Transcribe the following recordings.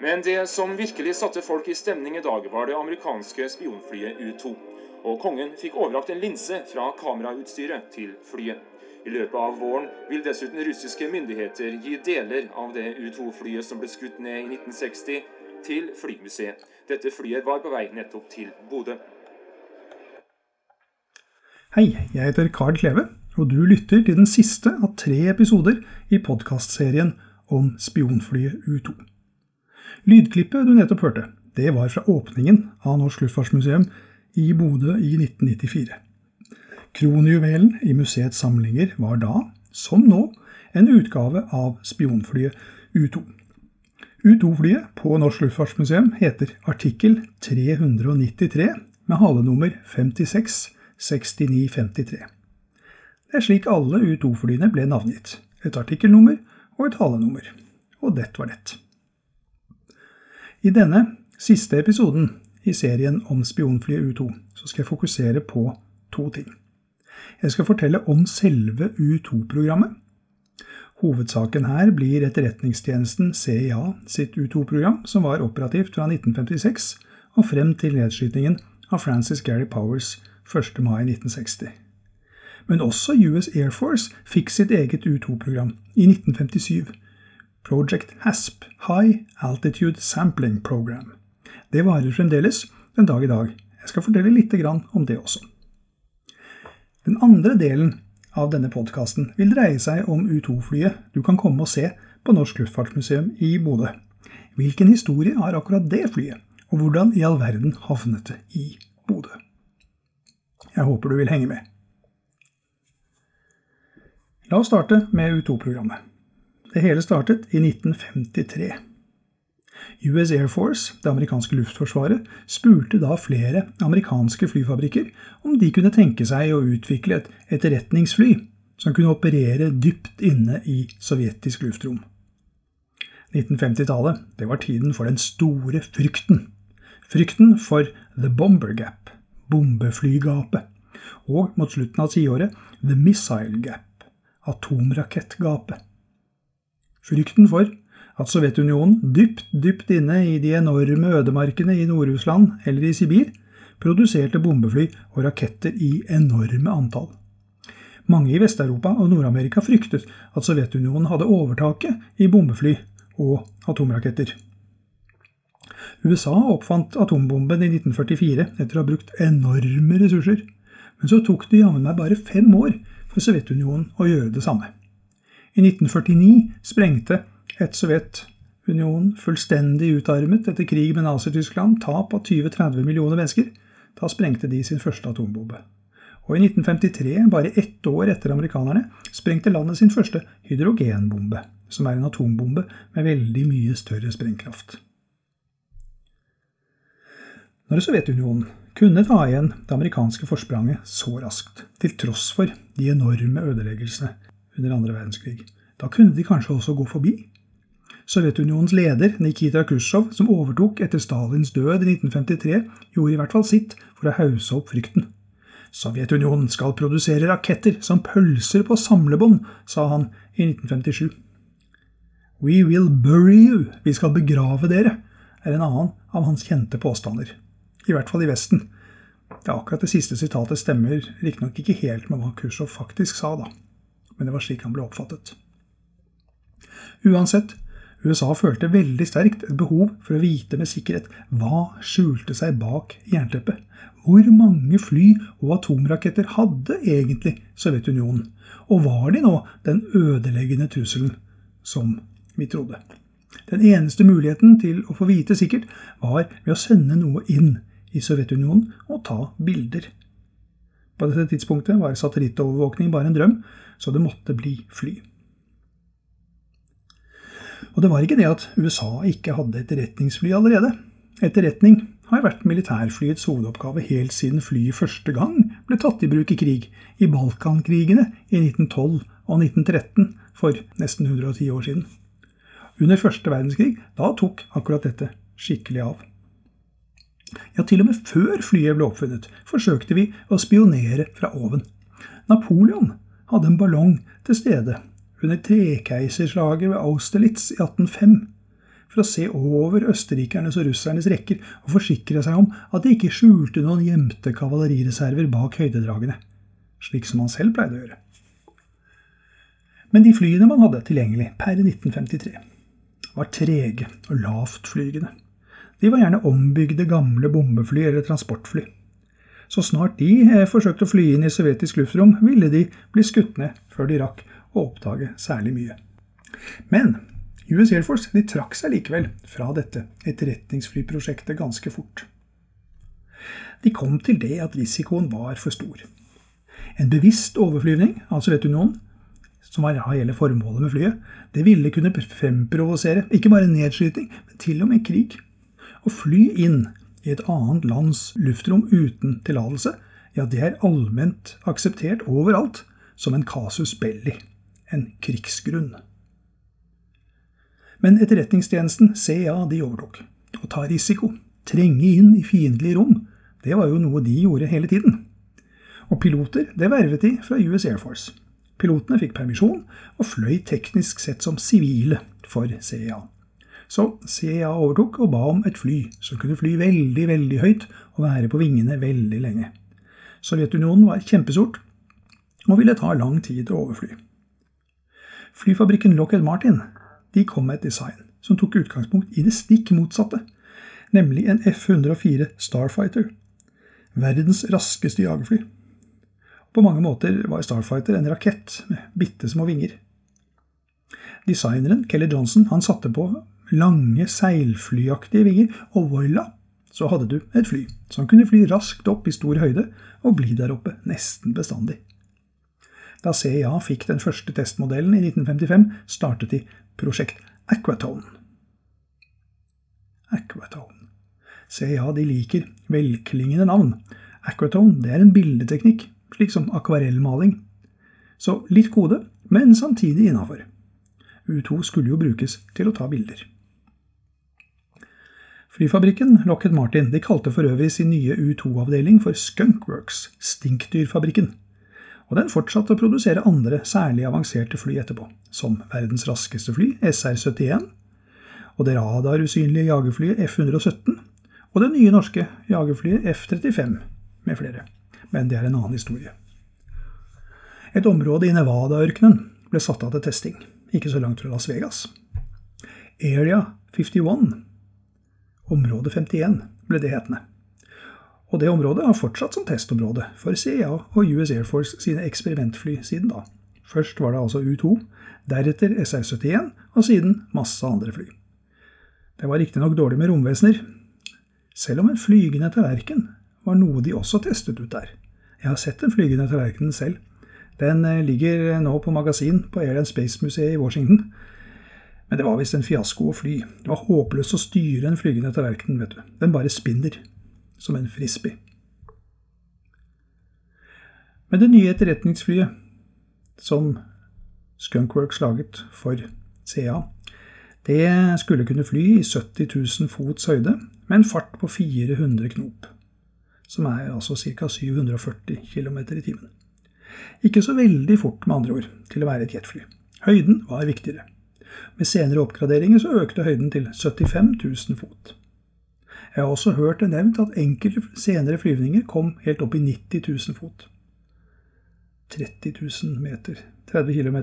Men det som virkelig satte folk i stemning i dag, var det amerikanske spionflyet U-2. Og kongen fikk overrakt en linse fra kamerautstyret til flyet. I løpet av våren vil dessuten russiske myndigheter gi deler av det U-2-flyet som ble skutt ned i 1960, til flymuseet. Dette flyet var på vei nettopp til Bodø. Hei, jeg heter Carl Kleve, og du lytter til den siste av tre episoder i podkastserien om spionflyet U-2. Lydklippet du nettopp hørte, det var fra åpningen av Norsk Luftfartsmuseum i Bodø i 1994. Kronjuvelen i museets samlinger var da, som nå, en utgave av spionflyet U-2. U-2-flyet på Norsk Luftfartsmuseum heter artikkel 393 med halenummer 56 6953. Det er slik alle U2-flyene ble navngitt. Et artikkelnummer og et halenummer. Og det var det. I denne siste episoden i serien om spionflyet U2 så skal jeg fokusere på to ting. Jeg skal fortelle om selve U2-programmet. Hovedsaken her blir etterretningstjenesten CIA sitt U2-program, som var operativt fra 1956 og frem til nedskytingen av Francis Gary Powers 1. mai 1960. Men også US Air Force fikk sitt eget U2-program i 1957. Project HASP, High Altitude Sampling Program. Det varer fremdeles den dag i dag. Jeg skal fortelle litt om det også. Den andre delen av denne podkasten vil dreie seg om U2-flyet du kan komme og se på Norsk Luftfartsmuseum i Bodø. Hvilken historie har akkurat det flyet, og hvordan i all verden havnet det i Bodø? Jeg håper du vil henge med. La oss starte med U2-programmet. Det hele startet i 1953. US Air Force, det amerikanske luftforsvaret, spurte da flere amerikanske flyfabrikker om de kunne tenke seg å utvikle et etterretningsfly som kunne operere dypt inne i sovjetisk luftrom. 1950-tallet, det var tiden for den store frykten. Frykten for The Bomber Gap, bombeflygapet, og mot slutten av tiåret The Missile Gap, atomrakettgapet. Frykten for at Sovjetunionen, dypt, dypt inne i de enorme ødemarkene i Nord-Russland eller i Sibir, produserte bombefly og raketter i enorme antall. Mange i Vest-Europa og Nord-Amerika fryktet at Sovjetunionen hadde overtaket i bombefly og atomraketter. USA oppfant atombomben i 1944 etter å ha brukt enorme ressurser. Men så tok det jammen meg bare fem år for Sovjetunionen å gjøre det samme. I 1949 sprengte et Sovjetunionen fullstendig utarmet etter krig med Nazi-Tyskland, tap av 20-30 millioner mennesker. Da sprengte de sin første atombombe. Og i 1953, bare ett år etter amerikanerne, sprengte landet sin første hydrogenbombe, som er en atombombe med veldig mye større sprengkraft. Når Sovjetunionen kunne ta igjen det amerikanske forspranget så raskt, til tross for de enorme ødeleggelsene under andre verdenskrig, da kunne de kanskje også gå forbi Sovjetunionens leder, Nikita Khrusjtsjov, som overtok etter Stalins død i 1953, gjorde i hvert fall sitt for å hause opp frykten. Sovjetunionen skal produsere raketter som pølser på samlebånd, sa han i 1957. We will bury you, vi skal begrave dere, er en annen av hans kjente påstander. I hvert fall i Vesten. Det akkurat det siste sitatet stemmer riktignok ikke helt med hva Khrusjtsjov faktisk sa, da. Men det var slik han ble oppfattet. Uansett, USA følte veldig sterkt et behov for å vite med sikkerhet hva skjulte seg bak jernteppet. Hvor mange fly og atomraketter hadde egentlig Sovjetunionen? Og var de nå den ødeleggende trusselen som vi trodde? Den eneste muligheten til å få vite sikkert var ved å sende noe inn i Sovjetunionen og ta bilder. På dette tidspunktet var satellittovervåkning bare en drøm, så det måtte bli fly. Og det var ikke det at USA ikke hadde etterretningsfly allerede. Etterretning har vært militærflyets hovedoppgave helt siden flyet første gang ble tatt i bruk i krig, i Balkankrigene i 1912 og 1913, for nesten 110 år siden. Under første verdenskrig, da tok akkurat dette skikkelig av. Ja, til og med før flyet ble oppfunnet, forsøkte vi å spionere fra oven. Napoleon hadde en ballong til stede under trekeiserslaget ved Austerlitz i 1805. for å se over østerrikernes og russernes rekker og forsikre seg om at de ikke skjulte noen gjemte kavalerireserver bak høydedragene, slik som han selv pleide å gjøre. Men de flyene man hadde tilgjengelig per 1953, var trege og lavtflygende. De var gjerne ombygde gamle bombefly eller transportfly. Så snart de eh, forsøkte å fly inn i sovjetisk luftrom, ville de bli skutt ned før de rakk å oppdage særlig mye. Men US Air Force de trakk seg likevel fra dette etterretningsflyprosjektet ganske fort. De kom til det at risikoen var for stor. En bevisst overflyvning av Sovjetunionen, som var hele formålet med flyet, det ville kunne fremprovosere ikke bare nedskyting, men til og med krig. Å fly inn i et annet lands luftrom uten tillatelse, ja, det er allment akseptert overalt som en casus belli, en krigsgrunn. Men etterretningstjenesten, CIA, de overtok. Å ta risiko, trenge inn i fiendtlige rom, det var jo noe de gjorde hele tiden. Og piloter, det vervet de fra US Air Force. Pilotene fikk permisjon og fløy teknisk sett som sivile for CIA. Så CIA overtok og ba om et fly som kunne fly veldig, veldig høyt og være på vingene veldig lenge. Sovjetunionen var kjempestort og ville ta lang tid å overfly. Flyfabrikken Lockheed Martin de kom med et design som tok utgangspunkt i det stikk motsatte, nemlig en F-104 Starfighter, verdens raskeste jagerfly. På mange måter var Starfighter en rakett med bitte små vinger. Designeren, Kelly Johnson, han satte på lange, seilflyaktige vinger, og voila, så hadde du et fly som kunne fly raskt opp i stor høyde og bli der oppe nesten bestandig. Da CIA fikk den første testmodellen i 1955, startet de prosjekt Aquatone. Aquatone. CIA de liker velklingende navn. Aquatone det er en bildeteknikk, slik som akvarellmaling. Så litt kode, men samtidig innafor. U2 skulle jo brukes til å ta bilder. Flyfabrikken Lockheed Martin de kalte for øvrig sin nye U2-avdeling for Skunkworks, stinkdyrfabrikken. Og den fortsatte å produsere andre særlig avanserte fly etterpå, som verdens raskeste fly, SR-71, og det radarusynlige jagerflyet F-117, og det nye norske jagerflyet F-35, med flere. Men det er en annen historie. Et område i Nevada-ørkenen ble satt av til testing, ikke så langt fra Las Vegas. Area 51 Område 51 ble det hetende. Og det området har fortsatt som testområde for CIA og US Air Force sine eksperimentfly siden da. Først var det altså U2, deretter SR-71, og siden masse andre fly. Det var riktignok dårlig med romvesener, selv om en flygende tallerken var noe de også testet ut der. Jeg har sett den flygende tallerkenen selv. Den eh, ligger nå på magasin på Air and Space-museet i Washington, men det var visst en fiasko å fly. Det var håpløst å styre en flygende tallerken, vet du. Den bare spinner. Som en frisbee. Men det nye etterretningsflyet som Skunkworks laget for CA, det skulle kunne fly i 70 000 fots høyde med en fart på 400 knop. Som er altså ca. 740 km i timen. Ikke så veldig fort, med andre ord, til å være et jetfly. Høyden var viktigere. Med senere oppgraderinger så økte høyden til 75 000 fot. Jeg har også hørt det nevnt at enkelte senere flyvninger kom helt opp i 90 000 fot. 30 000 meter, 30 km,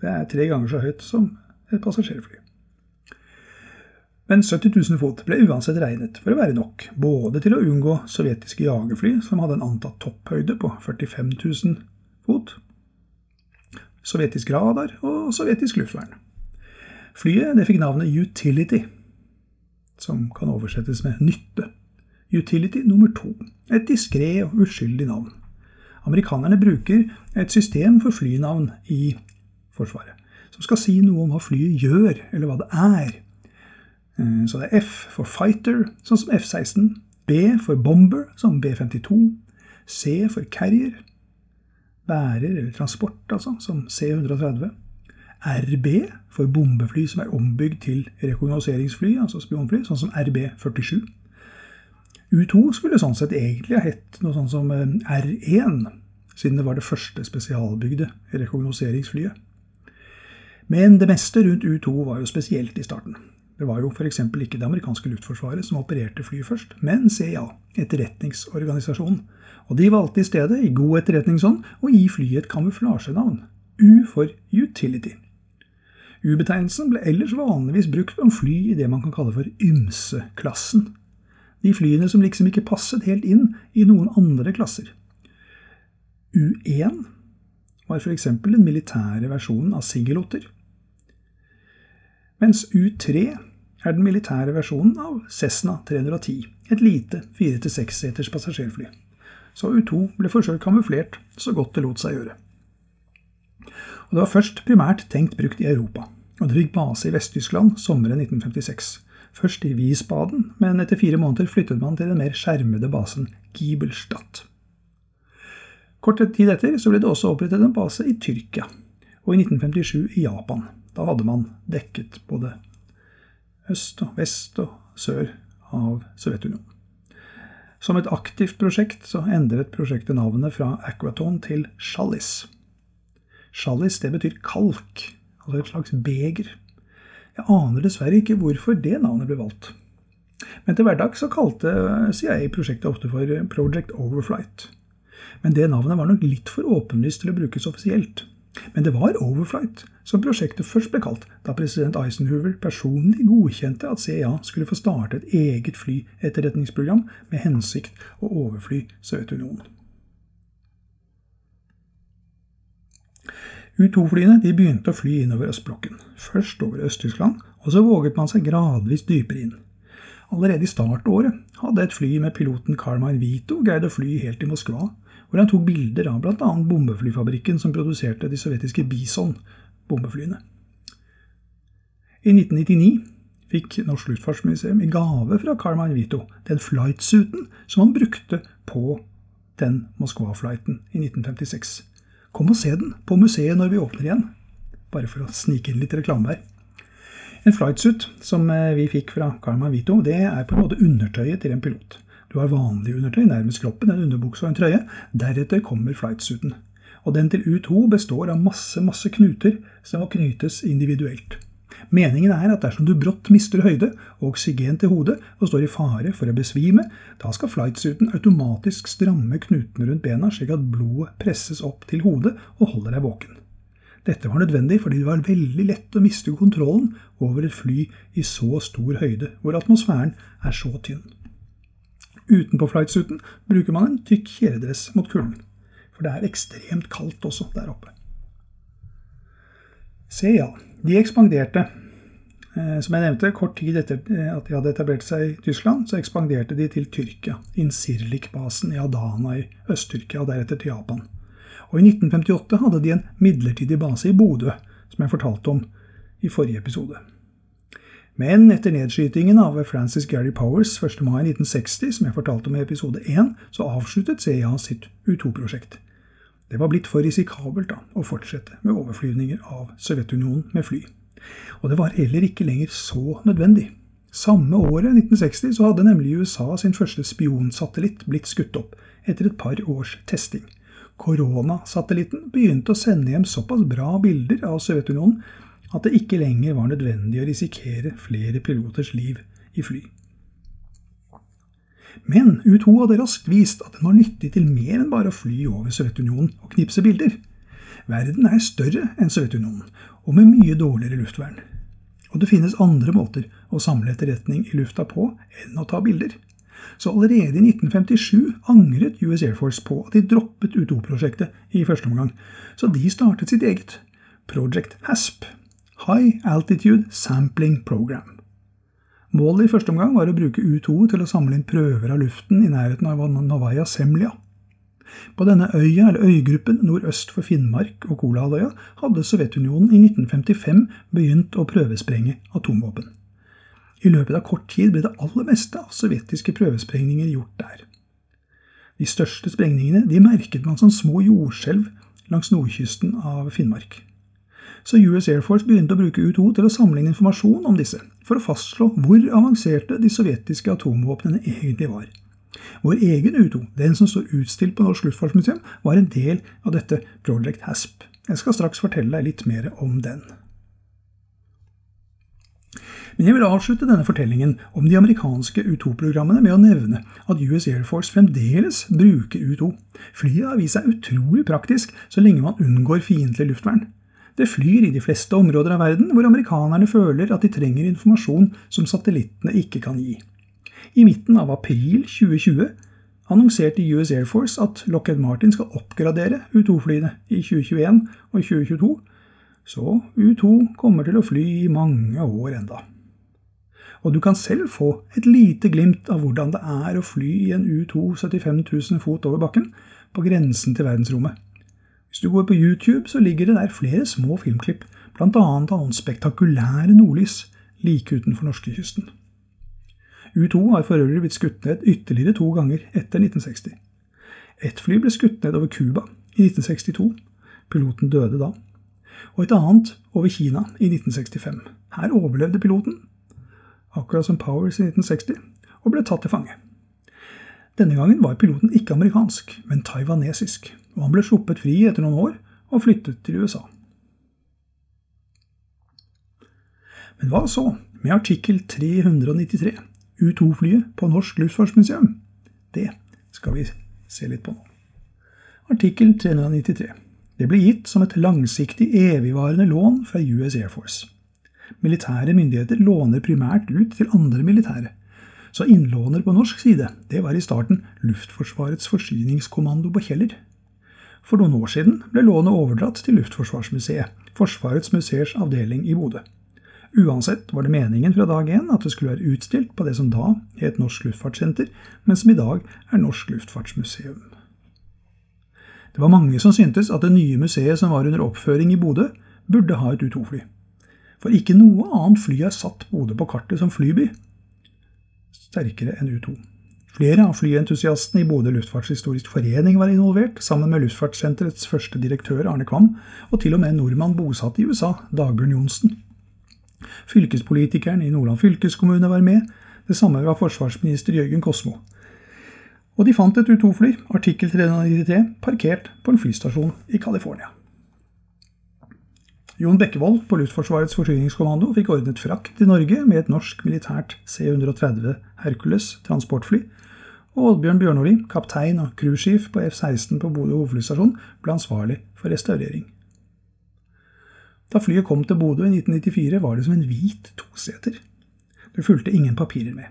det er tre ganger så høyt som et passasjerfly. Men 70 000 fot ble uansett regnet for å være nok, både til å unngå sovjetiske jagerfly, som hadde en antatt topphøyde på 45 000 fot, sovjetisk radar og sovjetisk luftvern. Flyet fikk navnet Utility, som kan oversettes med nytte. Utility nummer to. Et diskré og uskyldig navn. Amerikanerne bruker et system for flynavn i Forsvaret, som skal si noe om hva flyet gjør, eller hva det er. Eh, så det er F for fighter, sånn som F-16. B for bomber, som B-52. C for carrier, bærer eller transport, altså, som C-130. RB for bombefly som er ombygd til rekognoseringsfly, altså spionfly, sånn som RB-47. U2 skulle sånn sett egentlig ha hett noe sånn som eh, R1, siden det var det første spesialbygde rekognoseringsflyet. Men det meste rundt U2 var jo spesielt i starten. Det var jo f.eks. ikke det amerikanske luftforsvaret som opererte flyet først, men CIA, etterretningsorganisasjonen. Og de valgte i stedet, i god etterretningsånd, å gi flyet et kamuflasjenavn. U for utility. U-betegnelsen ble ellers vanligvis brukt om fly i det man kan kalle for ymse-klassen. De flyene som liksom ikke passet helt inn i noen andre klasser. U1 var f.eks. den militære versjonen av singelotter. Mens U3 er den militære versjonen av Cessna 310, et lite 4-6-seters passasjerfly. Så U2 ble forsøkt kamuflert så godt det lot seg gjøre. Og Det var først primært tenkt brukt i Europa, og det fikk base i Vest-Tyskland sommeren 1956. Først i Wiesbaden, men etter fire måneder flyttet man til den mer skjermede basen Giebelstadt. Kort tid etter så ble det også opprettet en base i Tyrkia, og i 1957 i Japan. Da hadde man dekket både øst og vest og sør av Sovjetunionen. Som et aktivt prosjekt så endret prosjektet navnet fra Aquaton til Shallis. Shallis det betyr kalk, altså et slags beger. Jeg aner dessverre ikke hvorfor det navnet ble valgt. Men til hverdags så kalte CIA prosjektet ofte for Project Overflight. Men det navnet var nok litt for åpenlyst til å brukes offisielt. Men det var Overflight som prosjektet først ble kalt, da president Eisenhower personlig godkjente at CIA skulle få starte et eget flyetterretningsprogram med hensikt å overfly Sovjetunionen. U-2-flyene begynte å fly innover østblokken, først over Øst-Tyskland, og så våget man seg gradvis dypere inn. Allerede i startåret hadde et fly med piloten Carmine Vito greid å fly helt til Moskva, hvor han tok bilder av bl.a. bombeflyfabrikken som produserte de sovjetiske Bison-bombeflyene. I 1999 fikk Norsk Luftfartsmuseum i gave fra Carmine Vito den flightsuiten som han brukte på den Moskva-flighten i 1956. Kom og se den på museet når vi åpner igjen. Bare for å snike inn litt reklame her. En flightsuit som eh, vi fikk fra Karma Vito, det er på en måte undertøyet til en pilot. Du har vanlig undertøy nærmest kroppen, en underbukse og en trøye. Deretter kommer flightsuiten. Og den til U2 består av masse, masse knuter som må knytes individuelt. Meningen er at dersom du brått mister høyde og oksygen til hodet og står i fare for å besvime, da skal flightsuiten automatisk stramme knutene rundt bena slik at blodet presses opp til hodet og holder deg våken. Dette var nødvendig fordi det var veldig lett å miste kontrollen over et fly i så stor høyde, hvor atmosfæren er så tynn. Utenpå flightsuiten bruker man en tykk kjeledress mot kulden. For det er ekstremt kaldt også der oppe. Se ja, de ekspanderte. Eh, som jeg nevnte, kort tid etter eh, at de hadde etablert seg i Tyskland, så ekspanderte de til Tyrkia, Insirlik-basen i Adana i Øst-Tyrkia, og deretter til Japan. Og i 1958 hadde de en midlertidig base i Bodø, som jeg fortalte om i forrige episode. Men etter nedskytingen av Francis Gary Powers 1. mai 1960, som jeg fortalte om i episode 1, så avsluttet CIA sitt U2-prosjekt. Det var blitt for risikabelt da, å fortsette med overflyvninger av Sovjetunionen med fly. Og det var heller ikke lenger så nødvendig. Samme året, 1960, så hadde nemlig USA sin første spionsatellitt blitt skutt opp, etter et par års testing. Koronasatellitten begynte å sende hjem såpass bra bilder av Sovjetunionen at det ikke lenger var nødvendig å risikere flere piloters liv i fly. Men U2 hadde raskt vist at den var nyttig til mer enn bare å fly over Sovjetunionen og knipse bilder. Verden er større enn Sovjetunionen, og med mye dårligere luftvern. Og det finnes andre måter å samle etterretning i lufta på enn å ta bilder. Så allerede i 1957 angret US Air Force på at de droppet U2-prosjektet i første omgang, så de startet sitt eget, Project HASP, High Altitude Sampling Program. Målet i første omgang var å bruke U2 til å samle inn prøver av luften i nærheten av Novaya Semlja. På denne øya, eller øygruppen nordøst for Finnmark og Kolahalvøya, hadde Sovjetunionen i 1955 begynt å prøvesprenge atomvåpen. I løpet av kort tid ble det aller meste av sovjetiske prøvesprengninger gjort der. De største sprengningene de merket man som små jordskjelv langs nordkysten av Finnmark så US Air Force begynte å bruke U2 til å samle inn informasjon om disse, for å fastslå hvor avanserte de sovjetiske atomvåpnene egentlig var. Vår egen U2, den som står utstilt på Norsk Luftfartsmuseum, var en del av dette Project HASP. Jeg skal straks fortelle deg litt mer om den. Men jeg vil avslutte denne fortellingen om de amerikanske U2-programmene med å nevne at US Air Force fremdeles bruker U2. Flyet har vist seg utrolig praktisk så lenge man unngår fiendtlig luftvern. Det flyr i de fleste områder av verden hvor amerikanerne føler at de trenger informasjon som satellittene ikke kan gi. I midten av april 2020 annonserte US Air Force at Lockheed Martin skal oppgradere U2-flyene i 2021 og 2022, så U2 kommer til å fly i mange år enda. Og du kan selv få et lite glimt av hvordan det er å fly i en U2 75 000 fot over bakken, på grensen til verdensrommet. Hvis du går på YouTube, så ligger det der flere små filmklipp, bl.a. av hans spektakulære nordlys like utenfor norskekysten. U2 har for øvrig blitt skutt ned ytterligere to ganger etter 1960. Ett fly ble skutt ned over Cuba i 1962. Piloten døde da. Og et annet over Kina i 1965. Her overlevde piloten, akkurat som Powers i 1960, og ble tatt til fange. Denne gangen var piloten ikke amerikansk, men taiwanesisk, og han ble sluppet fri etter noen år og flyttet til USA. Men hva så med artikkel 393 U2-flyet på Norsk Luftfartsmuseum? Det skal vi se litt på nå. Artikkel 393. Det ble gitt som et langsiktig, evigvarende lån fra US Air Force. Militære myndigheter låner primært ut til andre militære. Så innlåner på norsk side, det var i starten Luftforsvarets forsyningskommando på Kjeller. For noen år siden ble lånet overdratt til Luftforsvarsmuseet, Forsvarets museers avdeling i Bodø. Uansett var det meningen fra dag én at det skulle være utstilt på det som da het Norsk Luftfartssenter, men som i dag er Norsk Luftfartsmuseum. Det var mange som syntes at det nye museet som var under oppføring i Bodø, burde ha et U2-fly. For ikke noe annet fly har satt Bodø på kartet som flyby sterkere enn U2. Flere av flyentusiastene i Bodø luftfartshistorisk forening var involvert, sammen med Luftfartssenterets første direktør Arne Kvam, og til og med en nordmann bosatt i USA, Dagbjørn Johnsen. Fylkespolitikeren i Nordland fylkeskommune var med. Det samme var forsvarsminister Jørgen Kosmo. Og de fant et U2-fly, artikkel 393, parkert på en flystasjon i California. Jon Bekkevold på Luftforsvarets forsyningskommando fikk ordnet frakt til Norge med et norsk militært C-130 Hercules transportfly, og Oddbjørn Bjørnoli, kaptein og cruiseskip på F-16 på Bodø hovedflystasjon, ble ansvarlig for restaurering. Da flyet kom til Bodø i 1994, var det som en hvit toseter. Det fulgte ingen papirer med.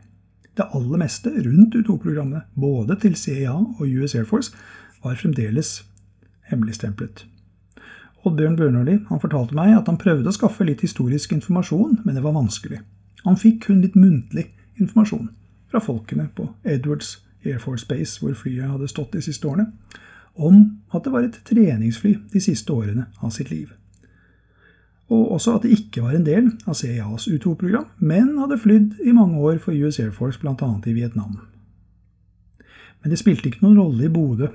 Det aller meste rundt U2-programmet, både til CIA og US Air Force, var fremdeles hemmeligstemplet. Oddbjørn Bjørnåli fortalte meg at han prøvde å skaffe litt historisk informasjon, men det var vanskelig. Han fikk kun litt muntlig informasjon fra folkene på Edwards Air Force Base, hvor flyet hadde stått de siste årene, om at det var et treningsfly de siste årene av sitt liv og også at det ikke var en del av CIAs U2-program, men hadde flydd i mange år for US Air Force, bl.a. i Vietnam. Men det spilte ikke noen rolle i Bodø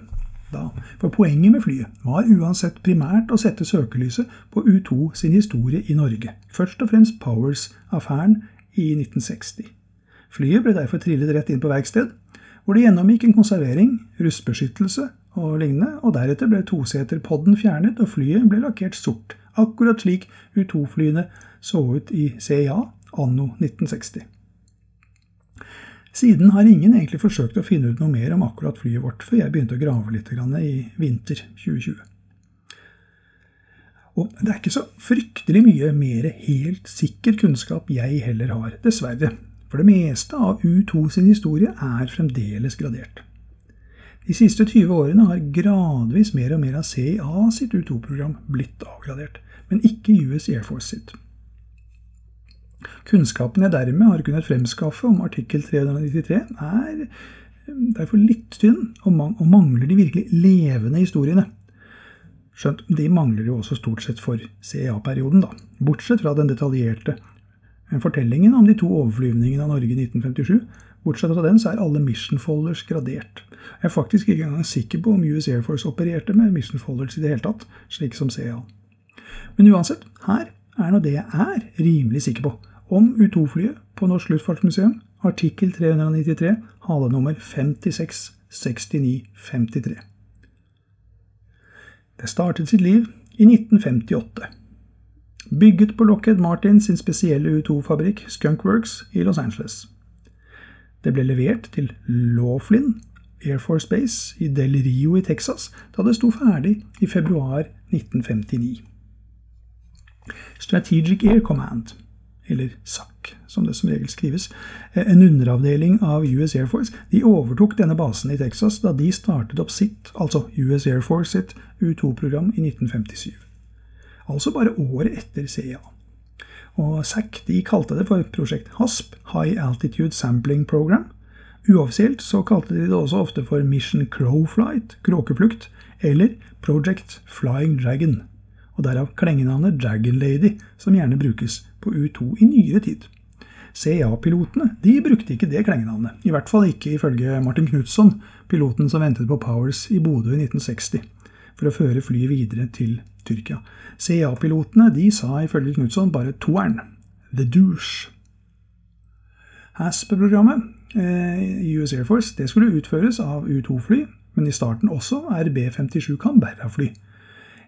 da, for poenget med flyet var uansett primært å sette søkelyset på U2 sin historie i Norge, først og fremst Powers-affæren i 1960. Flyet ble derfor trillet rett inn på verksted, hvor det gjennomgikk en konservering, rustbeskyttelse og lignende, og deretter ble toseterpodden fjernet og flyet ble lakkert sort akkurat slik U2-flyene så ut i CIA anno 1960. Siden har ingen egentlig forsøkt å finne ut noe mer om akkurat flyet vårt, før jeg begynte å grave litt i vinter 2020. Og det er ikke så fryktelig mye mer helt sikker kunnskap jeg heller har, dessverre. For det meste av U2 sin historie er fremdeles gradert. De siste 20 årene har gradvis mer og mer av CIA sitt U2-program blitt avgradert, men ikke US Air Force sitt. Kunnskapen jeg dermed har kunnet fremskaffe om artikkel 393, er derfor litt tynn, og mangler de virkelig levende historiene. Skjønt de mangler jo også stort sett for CEA-perioden, da. Bortsett fra den detaljerte fortellingen om de to overflyvningene av Norge i 1957, Bortsett fra den så er alle mission folders gradert. Jeg er faktisk ikke engang sikker på om US Air Force opererte med mission folders i det hele tatt, slik som CEA. Men uansett, her er nå det jeg er rimelig sikker på. Om U2-flyet på Norsk Luftfartsmuseum, artikkel 393, halenummer 566953. Det startet sitt liv i 1958. bygget på Lockheed Martin sin spesielle U2-fabrikk Skunkworks i Los Angeles. Det ble levert til Laughlin Air Force Base i Del Rio i Texas da det sto ferdig i februar 1959. Strategic Air Command, eller SAC som det som regel skrives, en underavdeling av US Air Force, de overtok denne basen i Texas da de startet opp sitt, altså US Air Force sitt U2-program i 1957. Altså bare året etter CIA. Og SAC de kalte det for prosjekt HASP, High Altitude Sampling Program. Uoffisielt så kalte de det også ofte for Mission Crowflight, kråkeflukt, eller Project Flying Dragon, og derav klengenavnet Dragon Lady, som gjerne brukes på U2 i nyere tid. CIA-pilotene de brukte ikke det klengenavnet, i hvert fall ikke ifølge Martin Knutson, piloten som ventet på Powers i Bodø i 1960, for å føre flyet videre til Tyrkia. CIA-pilotene de sa ifølge Knutson bare toeren, The Douche. HASP-programmet eh, i US Air Force det skulle utføres av U2-fly, men i starten også RB-57 Canberra-fly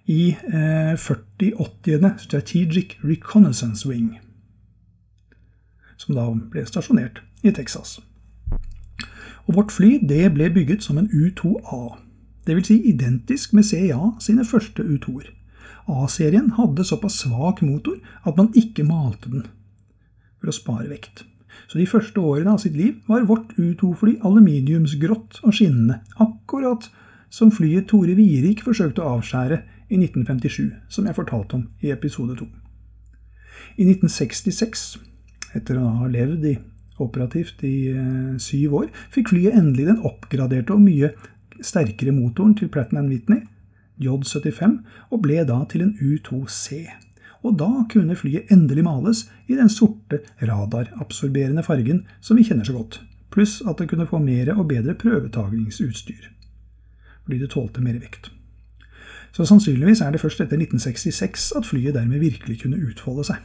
i eh, 4080. Strategic Reconnaissance Wing, som da ble stasjonert i Texas. Og Vårt fly det ble bygget som en U2A, dvs. Si identisk med CIA sine første U2-er. A-serien hadde såpass svak motor at man ikke malte den for å spare vekt. Så de første årene av sitt liv var vårt U2-fly aluminiumsgrått og skinnende, akkurat som flyet Tore Virik forsøkte å avskjære i 1957, som jeg fortalte om i episode 2. I 1966, etter å ha levd i operativt i eh, syv år, fikk flyet endelig den oppgraderte og mye sterkere motoren til Platinum Whitney, J75, og ble da til en U2C. Og da kunne flyet endelig males i den sorte radarabsorberende fargen som vi kjenner så godt, pluss at det kunne få mer og bedre prøvetagningsutstyr, fordi det tålte mer vekt. Så sannsynligvis er det først etter 1966 at flyet dermed virkelig kunne utfolde seg.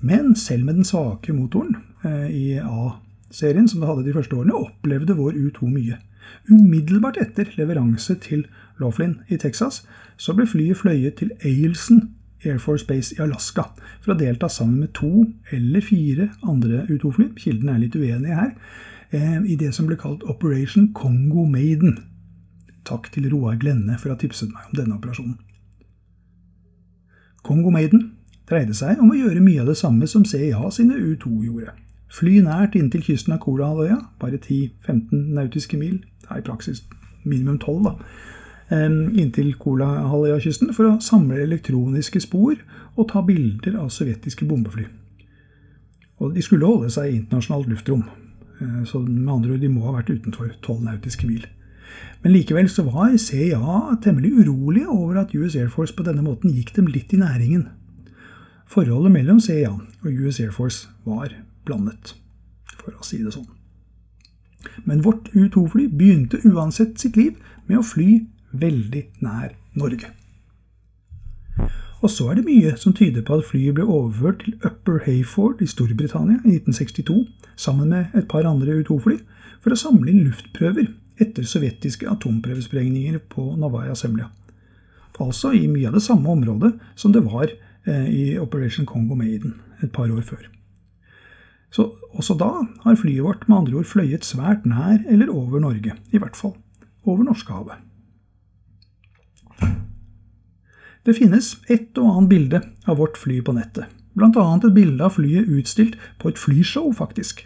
Men selv med den svake motoren eh, i A-serien som det hadde de første årene, opplevde vår U2 mye. Umiddelbart etter leveranse til Laughlin i Texas, så ble flyet fløyet til Ailson Air Force Base i Alaska for å delta sammen med to eller fire andre U2-fly, kilden er litt uenig her, eh, i det som ble kalt Operation Congo Maiden. Takk til Roar Glenne for å ha tipset meg om denne operasjonen. Kongo Maiden dreide seg om å gjøre mye av det samme som CIA sine U2 gjorde. Fly nært inntil kysten av Kolahalvøya, bare 10-15 nautiske mil, det er i praksis minimum 12, da, inntil Kolahalvøya-kysten for å samle elektroniske spor og ta bilder av sovjetiske bombefly. Og de skulle holde seg i internasjonalt luftrom, eh, så med andre ord, de må ha vært utenfor 12 nautiske mil. Men likevel så var CIA temmelig urolige over at US Air Force på denne måten gikk dem litt i næringen. Forholdet mellom CIA og US Air Force var blandet, for å si det sånn. Men vårt U2-fly begynte uansett sitt liv med å fly veldig nær Norge. Og så er det mye som tyder på at flyet ble overført til Upper Hayford i Storbritannia i 1962 sammen med et par andre U2-fly for å samle inn luftprøver etter sovjetiske atomprøvesprengninger på Novaya Zemlya. Altså i mye av det samme området som det var eh, i Operation Congo Maiden et par år før. Så også da har flyet vårt med andre ord fløyet svært nær eller over Norge, i hvert fall over Norskehavet. Det finnes et og annet bilde av vårt fly på nettet, bl.a. et bilde av flyet utstilt på et flyshow, faktisk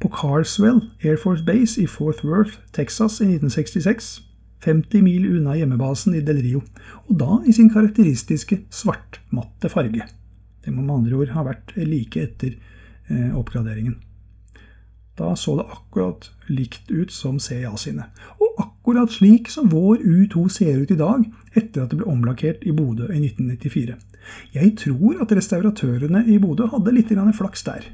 på Carswell Air Force Base i Fort Worth, Texas i 1966, 50 mil unna hjemmebasen i Del Rio, og da i sin karakteristiske svartmatte farge. Det må med andre ord ha vært like etter eh, oppgraderingen. Da så det akkurat likt ut som CIA sine, og akkurat slik som vår U2 ser ut i dag, etter at det ble omlakkert i Bodø i 1994. Jeg tror at restauratørene i Bodø hadde litt flaks der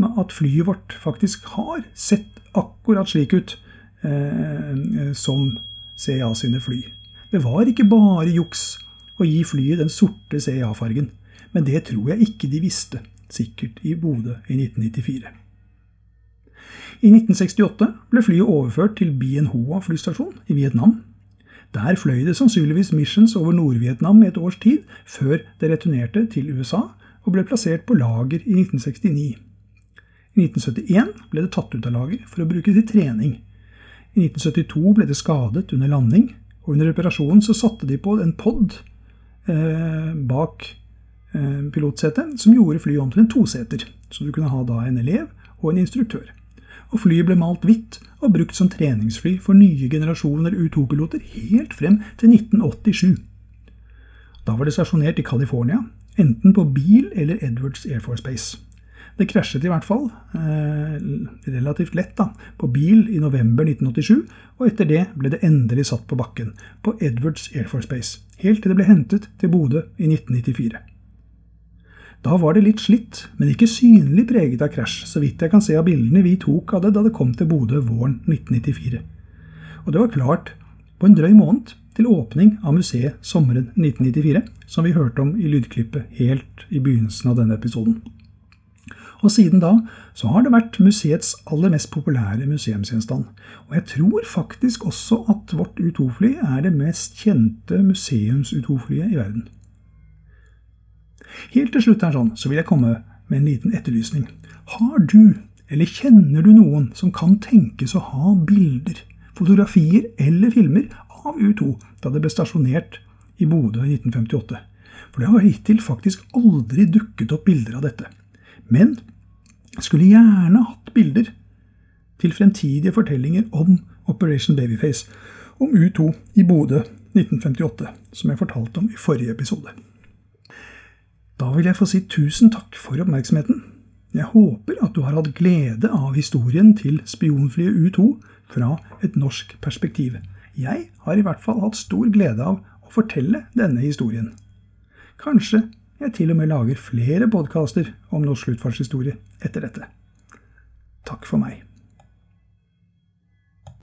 med at flyet vårt faktisk har sett akkurat slik ut eh, som CIA sine fly. Det var ikke bare juks å gi flyet den sorte CIA-fargen, men det tror jeg ikke de visste, sikkert i Bodø i 1994. I 1968 ble flyet overført til Bien Hoa flystasjon i Vietnam. Der fløy det sannsynligvis missions over Nord-Vietnam i et års tid, før det returnerte til USA og ble plassert på lager i 1969. I 1971 ble det tatt ut av lager for å bruke til trening. I 1972 ble det skadet under landing, og under reparasjonen så satte de på en pod eh, bak eh, pilotsetet som gjorde flyet om til en toseter, så du kunne ha da en elev og en instruktør. Og flyet ble malt hvitt og brukt som treningsfly for nye generasjoner U-2-piloter helt frem til 1987. Da var det stasjonert i California, enten på Beale eller Edwards Air Force Base. Det krasjet i hvert fall, eh, relativt lett, da, på bil i november 1987, og etter det ble det endelig satt på bakken, på Edwards Air Force Base, helt til det ble hentet til Bodø i 1994. Da var det litt slitt, men ikke synlig preget av krasj, så vidt jeg kan se av bildene vi tok av det da det kom til Bodø våren 1994. Og det var klart på en drøy måned til åpning av museet sommeren 1994, som vi hørte om i lydklippet helt i begynnelsen av denne episoden. Og siden da så har det vært museets aller mest populære museumsgjenstand. Og jeg tror faktisk også at vårt U2-fly er det mest kjente museums-U2-flyet i verden. Helt til slutt her sånn, så vil jeg komme med en liten etterlysning. Har du, eller kjenner du noen som kan tenkes å ha bilder, fotografier eller filmer av U2 da det ble stasjonert i Bodø i 1958? For det har hittil faktisk aldri dukket opp bilder av dette. Men skulle gjerne hatt bilder til fremtidige fortellinger om Operation Babyface, om U2 i Bodø 1958, som jeg fortalte om i forrige episode. Da vil jeg få si tusen takk for oppmerksomheten. Jeg håper at du har hatt glede av historien til spionflyet U2 fra et norsk perspektiv. Jeg har i hvert fall hatt stor glede av å fortelle denne historien. Kanskje jeg til og med lager flere podkaster om norsk luftfartshistorie etter dette. Takk for meg.